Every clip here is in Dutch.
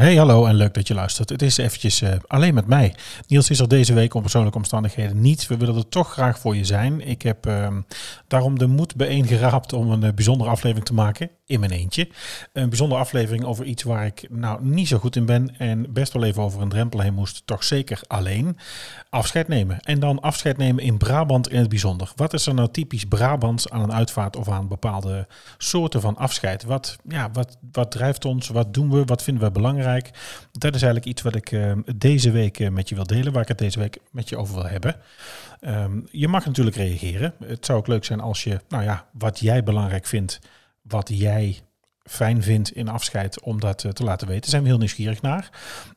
Hey, hallo en leuk dat je luistert. Het is eventjes uh, alleen met mij. Niels is er deze week om persoonlijke omstandigheden niet. We willen er toch graag voor je zijn. Ik heb uh, daarom de moed bijeengeraapt om een uh, bijzondere aflevering te maken in mijn eentje. Een bijzondere aflevering over iets waar ik nou niet zo goed in ben en best wel even over een drempel heen moest. Toch zeker alleen. Afscheid nemen. En dan afscheid nemen in Brabant in het bijzonder. Wat is er nou typisch Brabants aan een uitvaart of aan bepaalde soorten van afscheid? Wat, ja, wat, wat drijft ons? Wat doen we? Wat vinden we belangrijk? Dat is eigenlijk iets wat ik uh, deze week uh, met je wil delen, waar ik het deze week met je over wil hebben. Um, je mag natuurlijk reageren. Het zou ook leuk zijn als je, nou ja, wat jij belangrijk vindt wat jij fijn vindt in afscheid om dat te laten weten. Daar zijn we heel nieuwsgierig naar.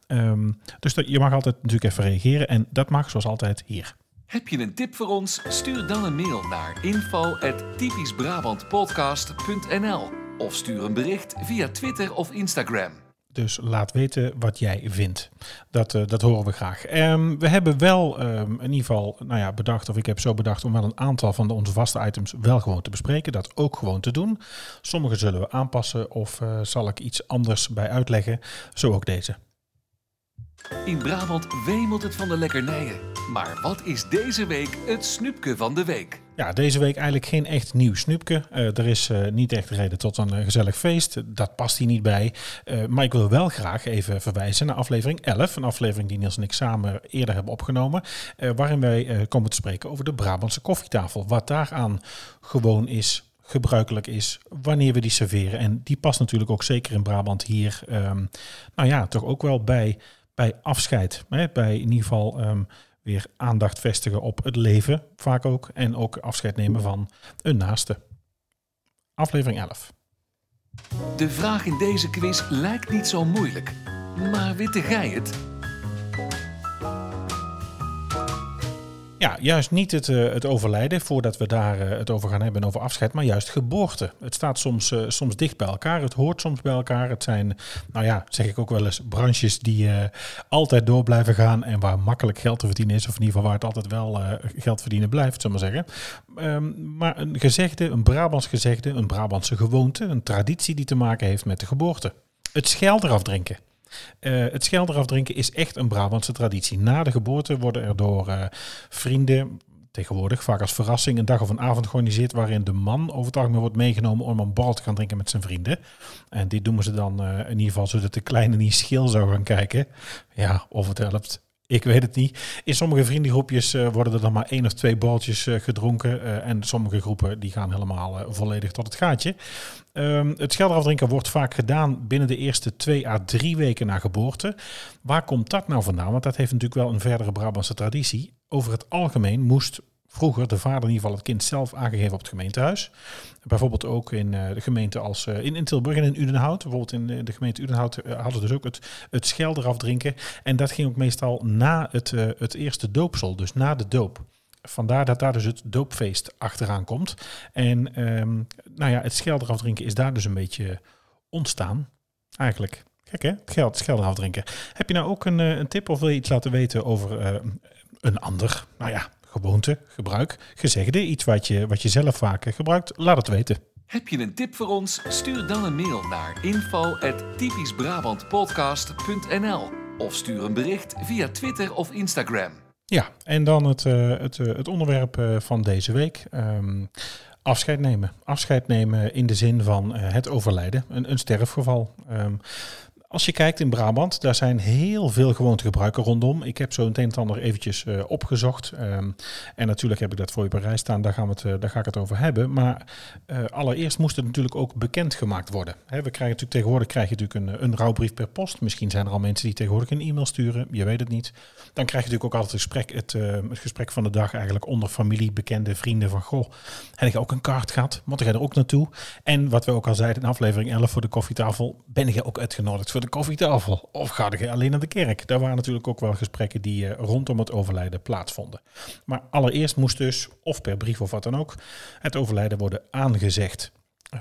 Um, dus je mag altijd natuurlijk even reageren en dat mag zoals altijd hier. Heb je een tip voor ons? Stuur dan een mail naar info@typischbrabantpodcast.nl of stuur een bericht via Twitter of Instagram. Dus laat weten wat jij vindt. Dat, uh, dat horen we graag. Um, we hebben wel um, in ieder geval nou ja, bedacht, of ik heb zo bedacht, om wel een aantal van de, onze vaste items wel gewoon te bespreken. Dat ook gewoon te doen. Sommige zullen we aanpassen of uh, zal ik iets anders bij uitleggen. Zo ook deze. In Brabant wemelt het van de lekkernijen. Maar wat is deze week het snoepje van de week? Ja, deze week eigenlijk geen echt nieuw snoepje. Uh, er is uh, niet echt reden tot een uh, gezellig feest. Dat past hier niet bij. maar ik wil wel graag even verwijzen naar aflevering 11. Een aflevering die Niels en ik samen eerder hebben opgenomen. waarin wij komen te spreken over de Brabantse koffietafel. Wat daaraan gewoon is gebruikelijk is, wanneer we die serveren. En die past natuurlijk ook zeker in Brabant hier, um, nou ja, toch ook wel bij, bij afscheid. Hè? Bij in ieder geval um, weer aandacht vestigen op het leven, vaak ook. En ook afscheid nemen van een naaste. Aflevering 11. De vraag in deze quiz lijkt niet zo moeilijk. Maar witte gij het? Ja, juist niet het, uh, het overlijden, voordat we daar uh, het over gaan hebben, over afscheid, maar juist geboorte. Het staat soms, uh, soms dicht bij elkaar, het hoort soms bij elkaar. Het zijn, nou ja, zeg ik ook wel eens, branches die altijd door blijven gaan en waar makkelijk geld te verdienen is, of in ieder geval waar het altijd wel geld verdienen blijft, zullen we maar zeggen. Um, maar een gezegde, een Brabants gezegde, een Brabantse gewoonte, een traditie die te maken heeft met de geboorte. Het scheld eraf drinken. Uh, het scheld eraf drinken is echt een Brabantse traditie. Na de geboorte worden er door uh, vrienden, tegenwoordig vaak als verrassing, een dag of een avond georganiseerd waarin de man over het algemeen wordt meegenomen om een borrel te gaan drinken met zijn vrienden. En dit doen ze dan uh, in ieder geval zodat de kleine niet schil zou gaan kijken. Ja, of het helpt. Ik weet het niet. In sommige vriendengroepjes uh, worden er dan maar één of twee baltjes uh, gedronken. Uh, en sommige groepen die gaan helemaal volledig tot het gaatje. Um, het schelderafdrinken wordt vaak gedaan binnen de eerste twee à drie weken na geboorte. Waar komt dat nou vandaan? Want dat heeft natuurlijk wel een verdere Brabantse traditie. Over het algemeen moest vroeger de vader in ieder geval het kind zelf aangegeven op het gemeentehuis. Bijvoorbeeld ook in uh, de gemeente als uh, in, in Tilburg en in Udenhout. Bijvoorbeeld in de, de gemeente Udenhout hadden dus ook het, het schel. En dat ging ook meestal na het, het eerste doopsel, dus na de doop. Vandaar dat daar dus het doopfeest achteraan komt. En um, nou ja, het schel eraf drinken is daar dus een beetje ontstaan. Eigenlijk. Gek hè? Het geld, schel. Heb je nou ook een, een tip of wil je iets laten weten over een ander, nou ja, gewoonte, gebruik, gezegde, iets wat je, wat je zelf vaak gebruikt, laat het weten. Heb je een tip voor ons? Stuur dan een mail naar info@typischbrabantpodcast.nl of stuur een bericht via Twitter of Instagram. Ja, en dan het, uh, het, uh, het onderwerp uh, van deze week. Um, afscheid nemen. Afscheid nemen in de zin van het overlijden, een, een sterfgeval. Um, als je kijkt in Brabant, daar zijn heel veel gewoontegebruiken rondom. Ik heb zo een en ander eventjes uh, opgezocht. Um, en natuurlijk heb ik dat voor je bij staan, daar, gaan we het, uh, daar ga ik het over hebben. Maar uh, allereerst moest het natuurlijk ook bekendgemaakt worden. We krijgen natuurlijk tegenwoordig krijg je natuurlijk een, een rouwbrief per post. Misschien zijn er al mensen die tegenwoordig een e-mail sturen, je weet het niet. Dan krijg je natuurlijk ook altijd het gesprek, het, het gesprek van de dag eigenlijk onder familie, bekende vrienden van goh. Heb je ook een kaart gehad? Moet jij er ook naartoe? En wat we ook al zeiden in aflevering 11 voor de koffietafel, ben je ook uitgenodigd voor de koffietafel? Of ga je alleen naar de kerk? Daar waren natuurlijk ook wel gesprekken die uh, rondom het overlijden plaatsvonden. Maar allereerst moest dus, of per brief of wat dan ook, het overlijden worden aangezegd.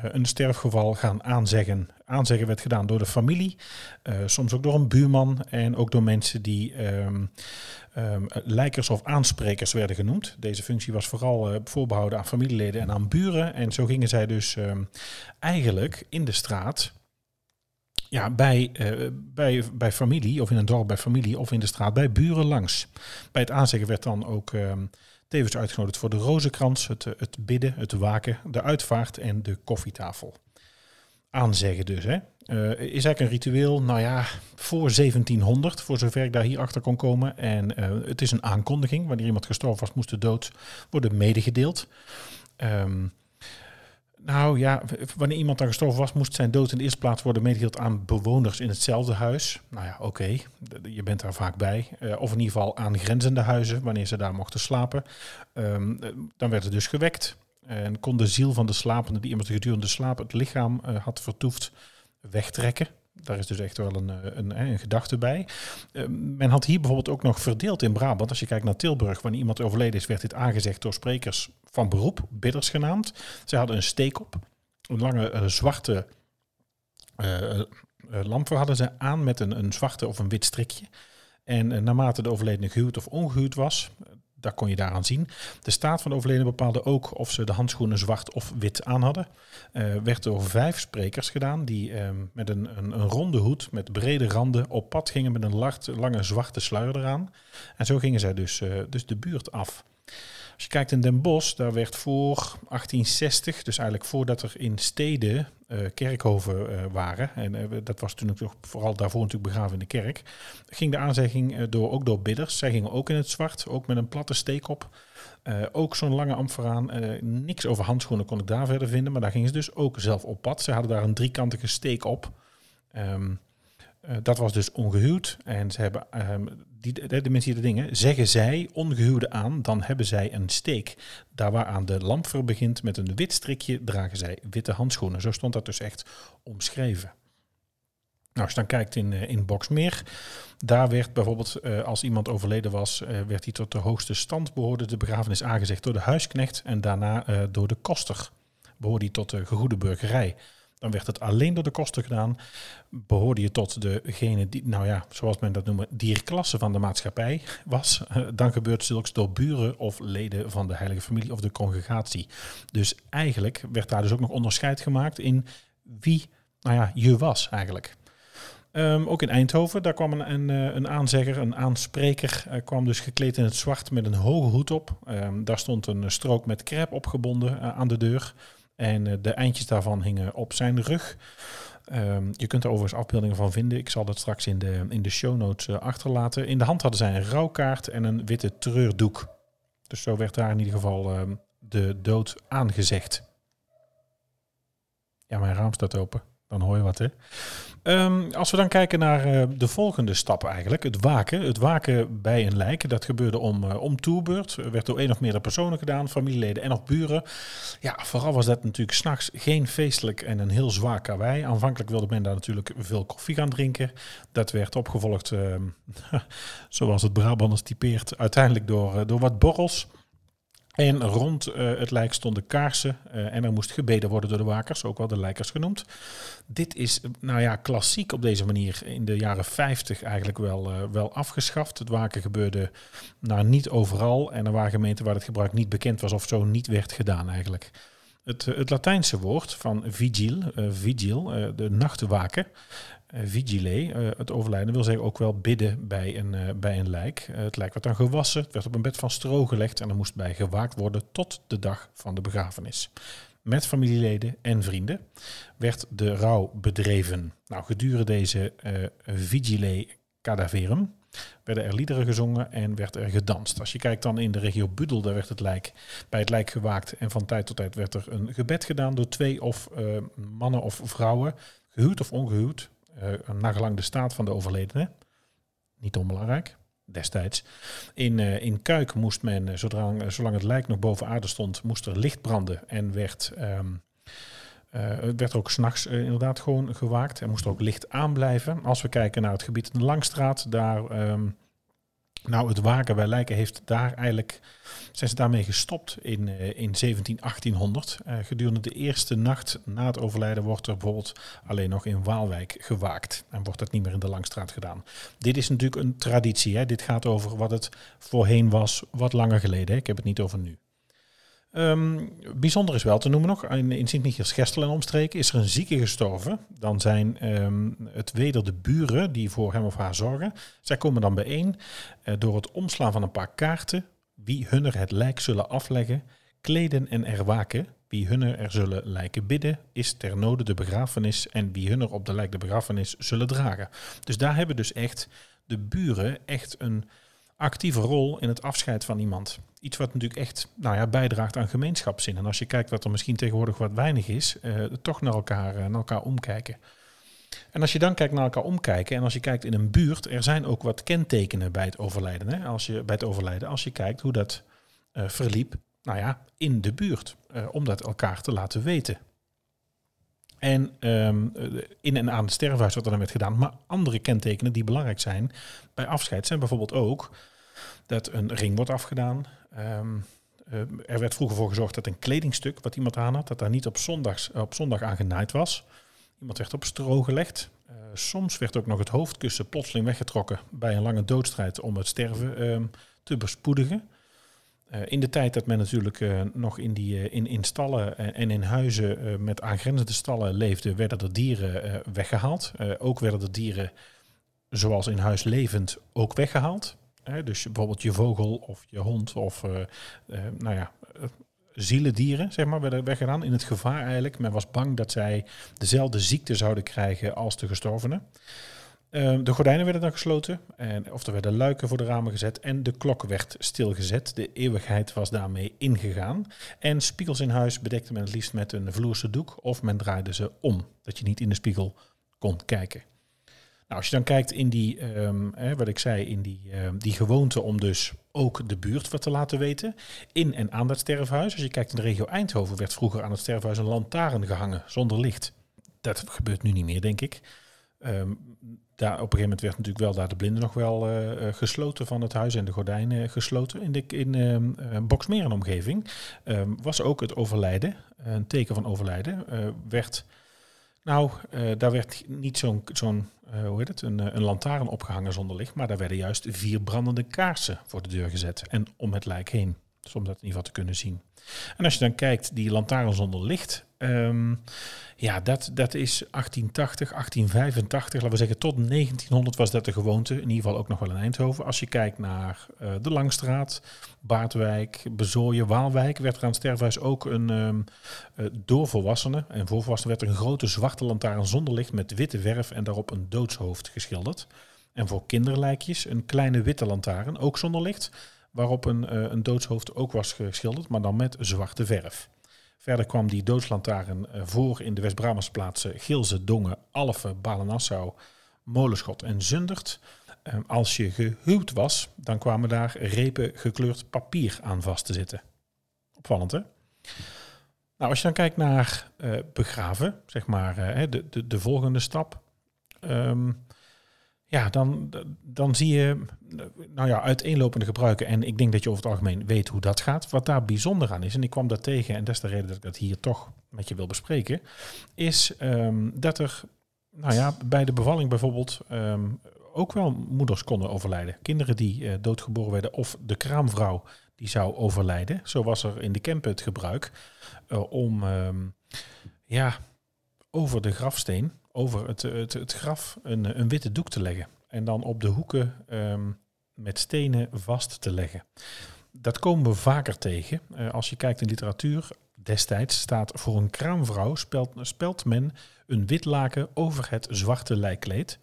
een sterfgeval gaan aanzeggen. Aanzeggen werd gedaan door de familie, soms ook door een buurman en ook door mensen die um, um, lijkers of aansprekers werden genoemd. Deze functie was vooral voorbehouden aan familieleden en aan buren. En zo gingen zij dus um, eigenlijk in de straat ja, bij, uh, bij, bij familie, of in een dorp bij familie, of in de straat bij buren langs. Bij het aanzeggen werd dan ook uh, tevens uitgenodigd voor de rozenkrans, het, het bidden, het waken, de uitvaart en de koffietafel. Aanzeggen dus, hè. Uh, is eigenlijk een ritueel, nou ja, voor 1700, voor zover ik daar hier achter kon komen. En het is een aankondiging, wanneer iemand gestorven was, moest de dood worden medegedeeld. Um, nou ja, wanneer iemand dan gestorven was, moest zijn dood in de eerste plaats worden meegedeeld aan bewoners in hetzelfde huis. Nou ja, oké, je bent daar vaak bij. Uh, of in ieder geval aan grenzende huizen, wanneer ze daar mochten slapen. Um, dan werd het dus gewekt. En kon de ziel van de slapende, die iemand gedurende slaap het lichaam uh, had vertoefd, wegtrekken. Daar is dus echt wel een, een, een gedachte bij. Uh, men had hier bijvoorbeeld ook nog verdeeld in Brabant. Als je kijkt naar Tilburg, wanneer iemand overleden is, werd dit aangezegd door sprekers van beroep, bidders genaamd. Ze hadden een steek op, een lange uh, zwarte lamp hadden ze aan met een, een zwarte of een wit strikje. En naarmate de overledene gehuwd of ongehuwd was, daar kon je daaraan zien. De staat van de overledene bepaalde ook of ze de handschoenen zwart of wit aan hadden. Uh, werd door vijf sprekers gedaan die uh, met een, een, een, ronde hoed met brede randen op pad gingen met een lart, lange zwarte sluier eraan. En zo gingen zij dus, uh, dus de buurt af. Als je kijkt in Den Bosch, daar werd voor 1860, dus eigenlijk voordat er in steden uh, kerkhoven uh, waren, en uh, dat was toen ook vooral daarvoor natuurlijk begraven in de kerk, ging de aanzegging door, ook door bidders. Zij gingen ook in het zwart, ook met een platte steek op. ook zo'n lange amforaan. niks over handschoenen kon ik daar verder vinden, maar daar gingen ze dus ook zelf op pad. Ze hadden daar een driekantige steek op. Um, uh, dat was dus ongehuwd. En ze hebben, um, die, de, mensen die de dingen, zeggen zij ongehuwde aan, dan hebben zij een steek. Daar waaraan de lamper begint met een wit strikje, dragen zij witte handschoenen. Zo stond dat dus echt omschreven. Nou, als je dan kijkt in, uh, in Boxmeer, daar werd bijvoorbeeld, uh, als iemand overleden was, werd hij tot de hoogste stand behoorde de begrafenis aangezegd door de huisknecht en daarna door de koster. Behoorde hij tot de gegoede burgerij. Dan werd het alleen door de kosten gedaan. Behoorde je tot degene die, nou ja, zoals men dat noemt, dierklasse van de maatschappij was. Dan gebeurt zulks door buren of leden van de heilige familie of de congregatie. Dus eigenlijk werd daar dus ook nog onderscheid gemaakt in wie, nou ja, je was eigenlijk. Um, ook in Eindhoven, daar kwam een, een, eh, aanzegger, een aanspreker, uh, kwam dus gekleed in het zwart met een hoge hoed op. Um, daar stond een strook met krep opgebonden aan de deur. En uh, de eindjes daarvan hingen op zijn rug. Um, je kunt er overigens afbeeldingen van vinden. Ik zal dat straks in de, in de show notes uh, achterlaten. In de hand hadden zij een rouwkaart en een witte treurdoek. Dus zo werd daar in ieder geval um, de dood aangezegd. Ja, mijn raam staat open. Dan hoor je wat, hè? Um, als we dan kijken naar uh, de volgende stap eigenlijk, het waken. Het waken bij een lijk, dat gebeurde om, uh, om werd door één of meerdere personen gedaan, familieleden en of buren. Ja, vooral was dat natuurlijk s'nachts geen feestelijk en een heel zwaar karwei. Aanvankelijk wilde men daar natuurlijk veel koffie gaan drinken. Dat werd opgevolgd, uh, zoals het Brabanders typeert, uiteindelijk door, door wat borrels. En rond uh, het lijk stonden kaarsen uh, en er moest gebeden worden door de wakers, ook wel de lijkers genoemd. Dit is, nou ja, klassiek op deze manier in de jaren 50 eigenlijk wel, uh, wel afgeschaft. Het waken gebeurde nou, niet overal en er waren gemeenten waar het gebruik niet bekend was of zo niet werd gedaan eigenlijk. Het, het Latijnse woord van vigil, vigil de nachtwaken, vigile, uh, het overlijden, wil zeggen ook wel bidden bij een, uh, bij een lijk. het lijk werd dan gewassen, het werd op een bed van stro gelegd en er moest bij gewaakt worden tot de dag van de begrafenis. Met familieleden en vrienden werd de rouw bedreven. Nou, gedurende deze vigile cadaverum werden er liederen gezongen en werd er gedanst. Als je kijkt dan in de regio Budel, daar werd het lijk bij het lijk gewaakt en van tijd tot tijd werd er een gebed gedaan door twee of mannen of vrouwen, gehuwd of ongehuwd, uh, nagelang de staat van de overledene. Niet onbelangrijk, destijds. In, uh, in Kuik moest men, uh, zodra, zolang het lijk nog boven aarde stond, moest er licht branden en werd... Um, werd ook s'nachts uh, inderdaad gewoon gewaakt. Er moest ook licht aanblijven. Als we kijken naar het gebied in de Langstraat, daar um, Nou, het waken bij lijken heeft daar eigenlijk, zijn ze daarmee gestopt in, uh, in 17, 1800. Uh, gedurende de eerste nacht na het overlijden wordt er bijvoorbeeld alleen nog in Waalwijk gewaakt. En wordt dat niet meer in de Langstraat gedaan. Dit is natuurlijk een traditie. Hè? Dit gaat over wat het voorheen was, wat langer geleden. Hè? Ik heb het niet over nu. Um, bijzonder is wel te noemen nog, in, in Sint-Michiels-Gestel en omstreken is er een zieke gestorven. Dan zijn um, het weder de buren die voor hem of haar zorgen. Zij komen dan bijeen uh, door het omslaan van een paar kaarten. Wie hunner het lijk zullen afleggen, kleden en erwaken. Wie hunner er zullen lijken bidden, is ter node de begrafenis. En wie hunner op de lijk de begrafenis zullen dragen. Dus daar hebben dus echt de buren echt een actieve rol in het afscheid van iemand. Iets wat natuurlijk echt nou ja, bijdraagt aan gemeenschapszin. En als je kijkt wat er misschien tegenwoordig wat weinig is, uh, toch naar elkaar, uh, naar elkaar omkijken. En als je dan kijkt naar elkaar omkijken en als je kijkt in een buurt, er zijn ook wat kentekenen bij het overlijden. Hè? Als je, bij het overlijden, als je kijkt hoe dat uh, verliep, nou ja, in de buurt. om dat elkaar te laten weten. En um, in en aan het sterfhuis wat er dan werd gedaan. Maar andere kentekenen die belangrijk zijn bij afscheid zijn bijvoorbeeld ook dat een ring wordt afgedaan. Um, uh, er werd vroeger voor gezorgd dat een kledingstuk wat iemand aan had, dat daar niet op, zondags, op zondag aan genaaid was. Iemand werd op stro gelegd. Soms werd ook nog het hoofdkussen plotseling weggetrokken bij een lange doodstrijd om het sterven um, te bespoedigen. Uh, in de tijd dat men natuurlijk uh, nog in, die, uh, in, in stallen en in huizen met aangrenzende stallen leefde, werden er dieren weggehaald. ook werden er dieren, zoals in huis levend, ook weggehaald. Dus bijvoorbeeld je vogel of je hond of nou ja, zielendieren, zeg maar, werden weggedaan in het gevaar eigenlijk. Men was bang dat zij dezelfde ziekte zouden krijgen als de gestorvenen. Ehm, de gordijnen werden dan gesloten, en, of er werden luiken voor de ramen gezet en de klok werd stilgezet. De eeuwigheid was daarmee ingegaan. En spiegels in huis bedekte men het liefst met een vloerse doek of men draaide ze om, dat je niet in de spiegel kon kijken. Nou, als je dan kijkt in die, um, hè, wat ik zei, in die, um, die gewoonte om dus ook de buurt wat te laten weten. In en aan dat sterfhuis. Als je kijkt in de regio Eindhoven werd vroeger aan het sterfhuis een lantaarn gehangen zonder licht. Dat gebeurt nu niet meer, denk ik. Um, daar, op een gegeven moment werd natuurlijk wel daar de blinden nog wel uh, gesloten van het huis en de gordijnen gesloten. In, de, in uh, Boksmeer en omgeving um, was ook het overlijden, een teken van overlijden, werd... Nou, daar werd niet zo'n zo'n hoe heet het, een, een lantaarn opgehangen zonder licht, maar daar werden juist vier brandende kaarsen voor de deur gezet en om het lijk heen. Dus om dat in ieder geval te kunnen zien. En als je dan kijkt, die lantaarn zonder licht, um, ja, dat, dat is 1880, 1885, laten we zeggen tot 1900 was dat de gewoonte, in ieder geval ook nog wel in Eindhoven. Als je kijkt naar uh, de Langstraat, Baardwijk, Bezooien, Waalwijk, werd er aan het sterfhuis ook een um, en voor volwassenen werd er een grote zwarte lantaarn zonder licht met witte verf en daarop een doodshoofd geschilderd. En voor kinderlijkjes een kleine witte lantaarn, ook zonder licht, waarop een, uh, een doodshoofd ook was geschilderd, maar dan met zwarte verf. Verder kwam die doodslantaarn uh, voor in de West-Brabantse plaatsen Gilze, Dongen, Alphen, Balenassau, Molenschot en Zundert. Uh, als je gehuwd was, dan kwamen daar repen gekleurd papier aan vast te zitten. Opvallend, hè? Nou, als je dan kijkt naar uh, begraven, zeg maar, de, de, de volgende stap. Um, ja, dan, dan zie je nou ja, uiteenlopende gebruiken. En ik denk dat je over het algemeen weet hoe dat gaat. Wat daar bijzonder aan is, en ik kwam daar tegen, en dat is de reden dat ik dat hier toch met je wil bespreken, is um, dat er nou ja, bij de bevalling bijvoorbeeld um, ook wel moeders konden overlijden. Kinderen die uh, doodgeboren werden of de kraamvrouw die zou overlijden. Zo was er in de Kempen het gebruik uh, om um, ja, over de grafsteen over het, het, het graf een, een, witte doek te leggen. En dan op de hoeken um, met stenen vast te leggen. Dat komen we vaker tegen. Uh, als je kijkt in literatuur, destijds staat voor een kraamvrouw spelt, spelt men een wit laken over het zwarte lijkkleed.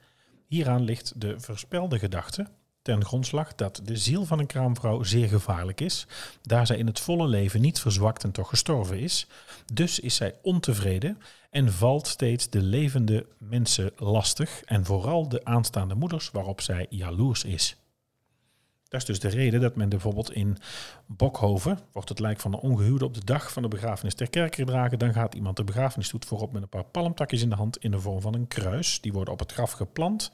Hieraan ligt de verspelde gedachte ten grondslag dat de ziel van een kraamvrouw zeer gevaarlijk is, daar zij in het volle leven niet verzwakt en toch gestorven is. Dus is zij ontevreden en valt steeds de levende mensen lastig en vooral de aanstaande moeders waarop zij jaloers is. Dat is dus de reden dat men bijvoorbeeld in Bokhoven wordt het lijk van een ongehuwde op de dag van de begrafenis ter kerk gedragen. Dan gaat iemand de begrafenisstoet voorop met een paar palmtakjes in de hand in de vorm van een kruis. Die worden op het graf geplant.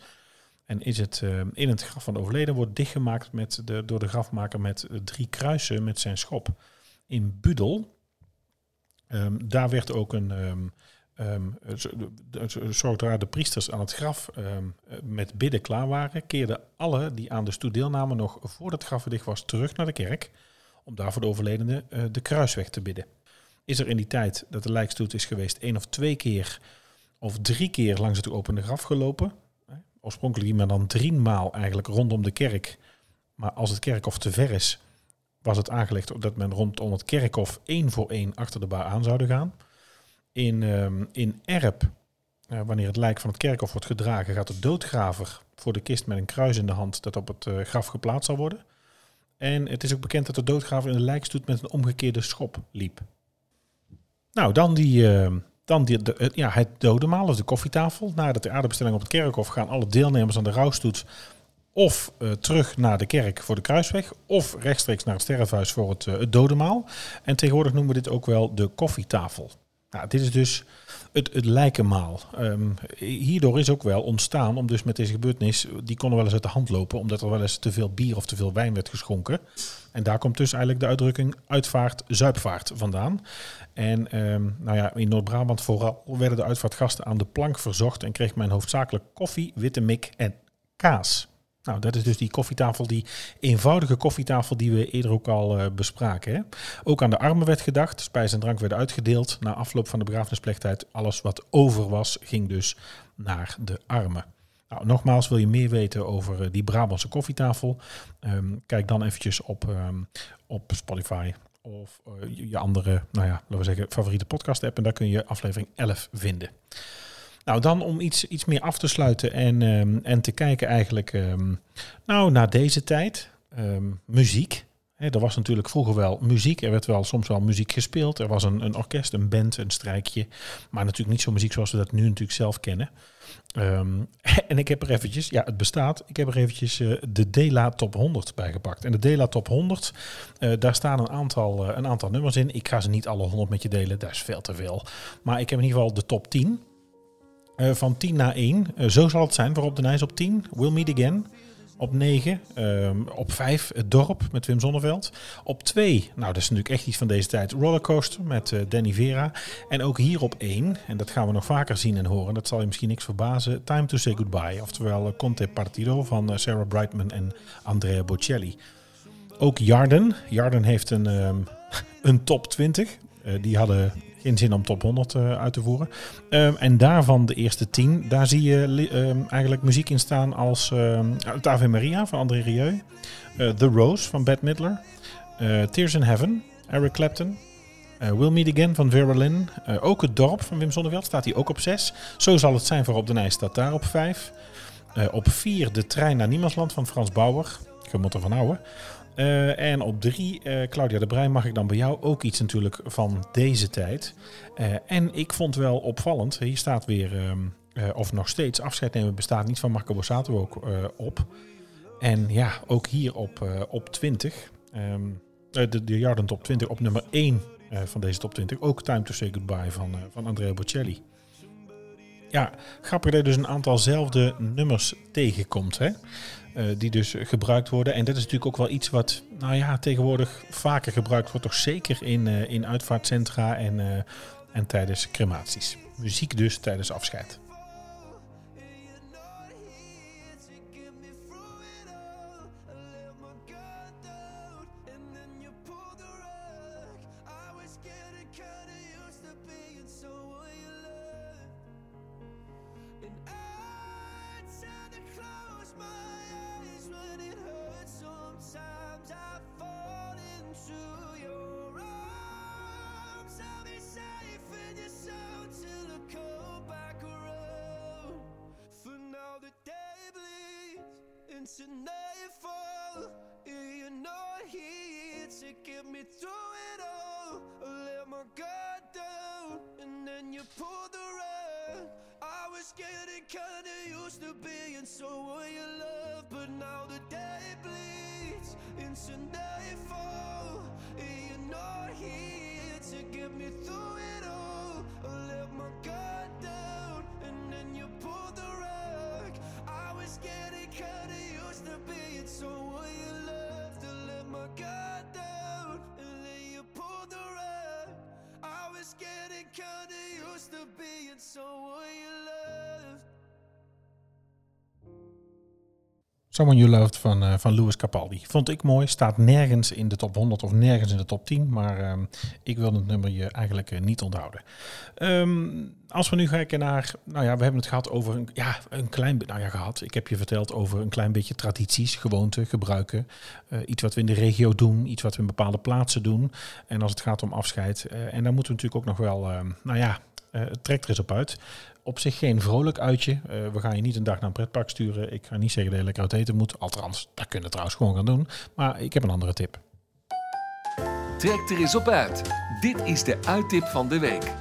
En is het eh, in het graf van de overleden wordt dichtgemaakt met de, door de grafmaker met drie kruisen met zijn schop. In Budel, ehm, daar werd ook een, um, um, zodra de priesters aan het graf met bidden klaar waren, keerden alle die aan de stoet deelnamen nog voordat het graf dicht was terug naar de kerk om daar voor de overledene de kruisweg te bidden. Is er in die tijd dat de lijkstoet is geweest één of twee keer of drie keer langs het opende graf gelopen, oorspronkelijk maar dan drie maal eigenlijk rondom de kerk. Maar als het kerkhof te ver is, was het aangelegd dat men rondom het kerkhof één voor één achter de baar aan zouden gaan. In, um, in Erp, uh, wanneer het lijk van het kerkhof wordt gedragen, gaat de doodgraver voor de kist met een kruis in de hand dat op het uh, graf geplaatst zal worden. En het is ook bekend dat de doodgraver in de lijkstoet met een omgekeerde schop liep. Nou, dan die, uh, dan die, de, ja, het dodemaal, dus de koffietafel. Na de aardebestelling op het kerkhof gaan alle deelnemers aan de rouwstoet of uh, terug naar de kerk voor de kruisweg, of rechtstreeks naar het sterfhuis voor het, uh, het dodemaal. En tegenwoordig noemen we dit ook wel de koffietafel. Nou, dit is dus het, het lijkenmaal. Um, hierdoor is ook wel ontstaan, om dus met deze gebeurtenis, die konden wel eens uit de hand lopen, omdat er wel eens te veel bier of te veel wijn werd geschonken. En daar komt dus eigenlijk de uitdrukking uitvaart, zuipvaart vandaan. En um, nou ja, in Noord-Brabant vooral werden de uitvaartgasten aan de plank verzocht en kreeg men hoofdzakelijk koffie, witte mik en kaas. Nou, dat is dus die koffietafel, die eenvoudige koffietafel die we eerder ook al uh, bespraken. Hè? Ook aan de armen werd gedacht. Spijs en drank werden uitgedeeld. Na afloop van de begrafenisplechtigheid, alles wat over was, ging dus naar de armen. Nou, nogmaals, wil je meer weten over uh, die Brabantse koffietafel? Um, kijk dan eventjes op, um, op Spotify of uh, je andere, nou ja, laten we zeggen, favoriete podcast app. En daar kun je aflevering 11 vinden. Nou, dan om iets, iets meer af te sluiten en, um, en te kijken eigenlijk um, nou, naar deze tijd. Um, muziek. He, er was natuurlijk vroeger wel muziek. Er werd wel soms wel muziek gespeeld. Er was een, een orkest, een band, een strijkje. Maar natuurlijk niet zo muziek zoals we dat nu natuurlijk zelf kennen. En ik heb er eventjes, ja het bestaat, ik heb er eventjes uh, de Dela Top 100 bij gepakt. En de Dela Top 100, uh, daar staan een aantal, uh, een aantal nummers in. Ik ga ze niet alle 100 met je delen, dat is veel te veel. Maar ik heb in ieder geval de top 10. Uh, van 10 naar 1. Uh, zo zal het zijn voor Op de Nijs op 10. We'll Meet Again. Op 9. Um, op 5 Het Dorp met Wim Zonneveld. Op 2, nou dat is natuurlijk echt iets van deze tijd, Rollercoaster met uh, Danny Vera. En ook hier op 1, en dat gaan we nog vaker zien en horen, dat zal je misschien niks verbazen, Time to Say Goodbye. Oftewel Conte Partido van Sarah Brightman en Andrea Bocelli. Ook Jarden. Jarden heeft een, um, een top 20. die hadden geen zin om top 100 uh, uit te voeren. Um, en daarvan de eerste 10, daar zie je um, eigenlijk muziek in staan als um, het Ave Maria van André Rieu, uh, The Rose van Bette Midler, uh, Tears in Heaven, Eric Clapton, We'll Meet Again van Vera Lynn, uh, ook Het Dorp van Wim Sonneveld staat hier ook op 6. Zo zal het zijn voor Op de Nijs staat daar op 5. Uh, op 4 De Trein naar Niemandsland van Frans Bauer, je moet ervan houden. Uh, en op drie, uh, Claudia de Brein, mag ik dan bij jou ook iets natuurlijk van deze tijd. Uh, en ik vond wel opvallend, hier staat weer, um, of nog steeds, afscheid nemen bestaat niet van Marco Borsato ook op. En ja, ook hier op, op 20, um, de, de Jarden top 20, op nummer 1 van deze top 20, ook Time to Say Goodbye van, van Andrea Bocelli. Ja, grappig dat dus een aantalzelfde nummers tegenkomt, hè? Uh, die dus gebruikt worden. En dat is natuurlijk ook wel iets wat, nou ja, tegenwoordig vaker gebruikt wordt, toch zeker in, uh, in uitvaartcentra en, uh, en tijdens crematies. Muziek dus tijdens afscheid. Into nightfall. You're not here to get me through it all. I let my guard down, and then you pulled the rug. I was getting kinda used to being so all you love, but now the day bleeds into nightfall. You're not here to get me through it Someone You Loved van, eh, van Louis Capaldi. Vond ik mooi. Staat nergens in de top 100 of nergens in de top 10. Maar ehm, ik wil het nummer je eigenlijk eh, niet onthouden. Ehm, als we nu kijken naar... Nou ja, we hebben het gehad over een, ja, een klein beetje... Nou ja, gehad. Ik heb je verteld over een klein beetje tradities, gewoonten, gebruiken. Eh, iets wat we in de regio doen. Iets wat we in bepaalde plaatsen doen. En als het gaat om afscheid. en daar moeten we natuurlijk ook nog wel... ehm, nou ja, het trekt er eens op uit. Op zich geen vrolijk uitje. Eh, we gaan je niet een dag naar een pretpark sturen. Ik ga niet zeggen dat je lekker uit eten moet. Althans, dat kunnen we trouwens gewoon gaan doen. Maar ik heb een andere tip. Trek er eens op uit. Dit is de uittip van de week.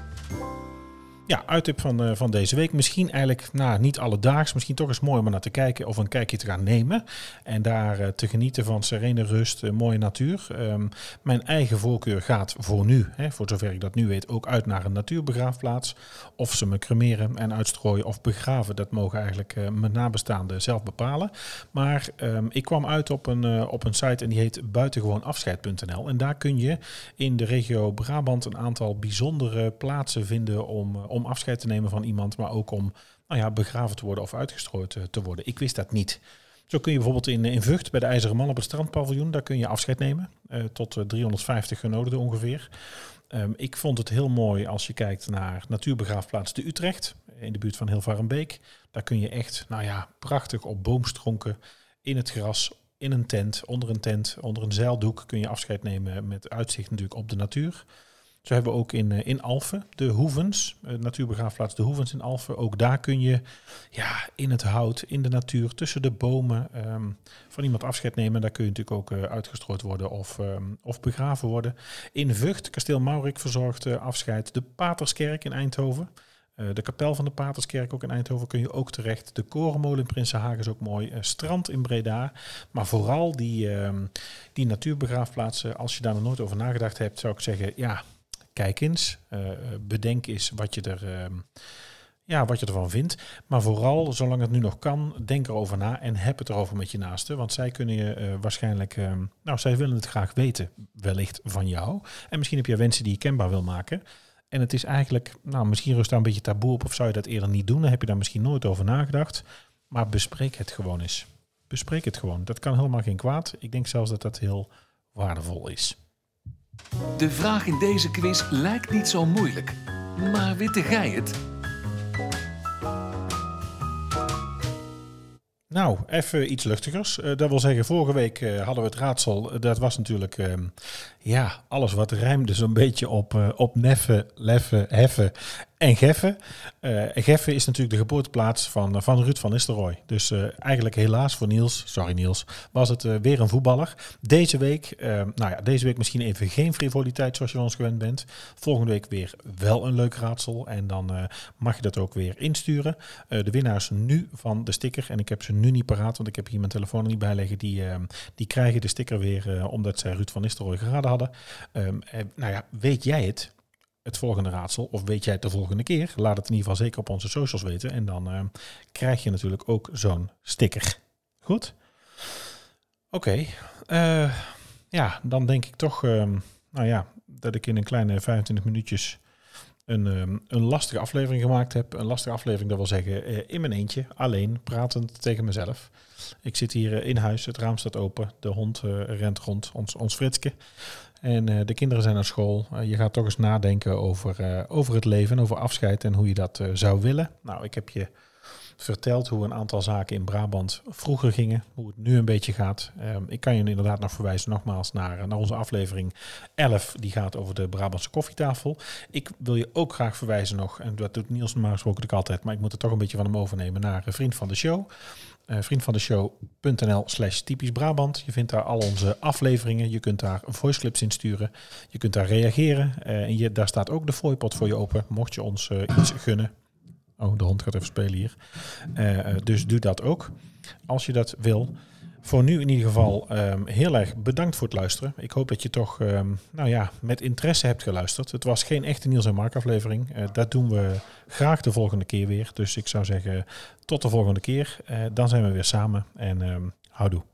Ja, uittip van, eh, van deze week. Misschien eigenlijk nou, niet alledaags. Misschien toch eens mooi om naar te kijken of een kijkje te gaan nemen. En daar eh, te genieten van serene rust, eh, mooie natuur. Ehm, mijn eigen voorkeur gaat voor nu, hè, voor zover ik dat nu weet, ook uit naar een natuurbegraafplaats. Of ze me cremeren en uitstrooien of begraven, dat mogen eigenlijk mijn nabestaanden zelf bepalen. Maar ehm, ik kwam uit op een, op een site en die heet buitengewoonafscheid.nl. En daar kun je in de regio Brabant een aantal bijzondere plaatsen vinden om, om afscheid te nemen van iemand, maar ook om nou ja, begraven te worden of uitgestrooid eh, te worden. Ik wist dat niet. Zo kun je bijvoorbeeld in, in Vught bij de IJzeren Man op het strandpaviljoen, daar kun je afscheid nemen. eh, tot eh, 350 genodigden ongeveer. Ehm, ik vond het heel mooi als je kijkt naar natuurbegraafplaats de Utrecht, in de buurt van Hilvarenbeek. Daar kun je echt, nou ja, prachtig op boomstronken, in het gras, in een tent, onder een tent, onder een zeildoek kun je afscheid nemen met uitzicht natuurlijk op de natuur. Zo hebben we ook in, eh, in Alphen de Hoevens, eh, natuurbegraafplaats de Hoevens in Alphen. Ook daar kun je ja, in het hout, in de natuur, tussen de bomen ehm, van iemand afscheid nemen. Daar kun je natuurlijk ook eh, uitgestrooid worden of, ehm, of begraven worden. In Vught, kasteel Maurik verzorgt eh, afscheid. De Paterskerk in Eindhoven. De kapel van de Paterskerk ook in Eindhoven kun je ook terecht. De Korenmolen in Prinsenhagen is ook mooi. Strand in Breda. Maar vooral die, ehm, die natuurbegraafplaatsen, als je daar nog nooit over nagedacht hebt, zou ik zeggen, ja, kijk eens. Eh, bedenk eens wat je, er, ehm, ja, wat je ervan vindt. Maar vooral, zolang het nu nog kan, denk erover na en heb het erover met je naasten. Want zij kunnen je eh, waarschijnlijk, ehm, nou, zij willen het graag weten, wellicht van jou. En misschien heb je wensen die je kenbaar wil maken. En het is eigenlijk, nou, misschien rust daar een beetje taboe op of zou je dat eerder niet doen. Dan heb je daar misschien nooit over nagedacht. Maar bespreek het gewoon eens. Bespreek het gewoon. Dat kan helemaal geen kwaad. Ik denk zelfs dat dat heel waardevol is. De vraag in deze quiz lijkt niet zo moeilijk. Maar witte gij het? Nou, even iets luchtigers. Eh, dat wil zeggen, vorige week eh, hadden we het raadsel. Eh, dat was natuurlijk, ehm, ja, alles wat rijmde zo'n beetje op, op neffen, leffen, heffen en geffen. Eh geffen is natuurlijk de geboorteplaats van, eh, van Ruud van Nistelrooy. Dus eh, eigenlijk helaas voor Niels, sorry Niels, was het weer een voetballer. Deze week, nou ja, deze week misschien even geen frivoliteit zoals je van ons gewend bent. Volgende week weer wel een leuk raadsel. En dan mag je dat ook weer insturen. De winnaars nu van de sticker, en ik heb ze nu niet paraat, want ik heb hier mijn telefoon niet bij liggen, die, die krijgen de sticker weer omdat zij Ruud van Nistelrooy geraden hadden. Ehm, eh, nou ja, weet jij het? Het volgende raadsel, of weet jij het de volgende keer? Laat het in ieder geval zeker op onze socials weten. En dan ehm, krijg je natuurlijk ook zo'n sticker. Goed? Oké. eh, ja, dan denk ik toch, ehm, nou ja, dat ik in een kleine 25 minuutjes een, ehm, een lastige aflevering gemaakt heb. Een lastige aflevering, dat wil zeggen eh, in mijn eentje, alleen, pratend tegen mezelf. Ik zit hier eh, in huis, het raam staat open, de hond eh, rent rond, ons, ons Fritske. En de kinderen zijn naar school. Je gaat toch eens nadenken over, over het leven, over afscheid en hoe je dat zou willen. Nou, ik heb je verteld hoe een aantal zaken in Brabant vroeger gingen, hoe het nu een beetje gaat. Ehm, ik kan je inderdaad nog verwijzen nogmaals naar, naar onze aflevering 11, die gaat over de Brabantse koffietafel. Ik wil je ook graag verwijzen nog, en dat doet Niels normaal gesproken ook altijd, maar ik moet er toch een beetje van hem overnemen, naar vriend van de show. Eh vriendvandeshow.nl slash typisch Brabant. Je vindt daar al onze afleveringen. Je kunt daar voice clips in sturen. Je kunt daar reageren. Eh, en je, daar staat ook de fooipot voor je open. Mocht je ons eh, iets gunnen. Oh, de hond gaat even spelen hier. Eh, eh, dus doe dat ook. Als je dat wil. Voor nu in ieder geval ehm, heel erg bedankt voor het luisteren. Ik hoop dat je toch ehm, nou ja, met interesse hebt geluisterd. Het was geen echte Niels en Mark aflevering. Eh, dat doen we graag de volgende keer weer. Dus ik zou zeggen tot de volgende keer. Dan zijn we weer samen. En ehm, Houdoe.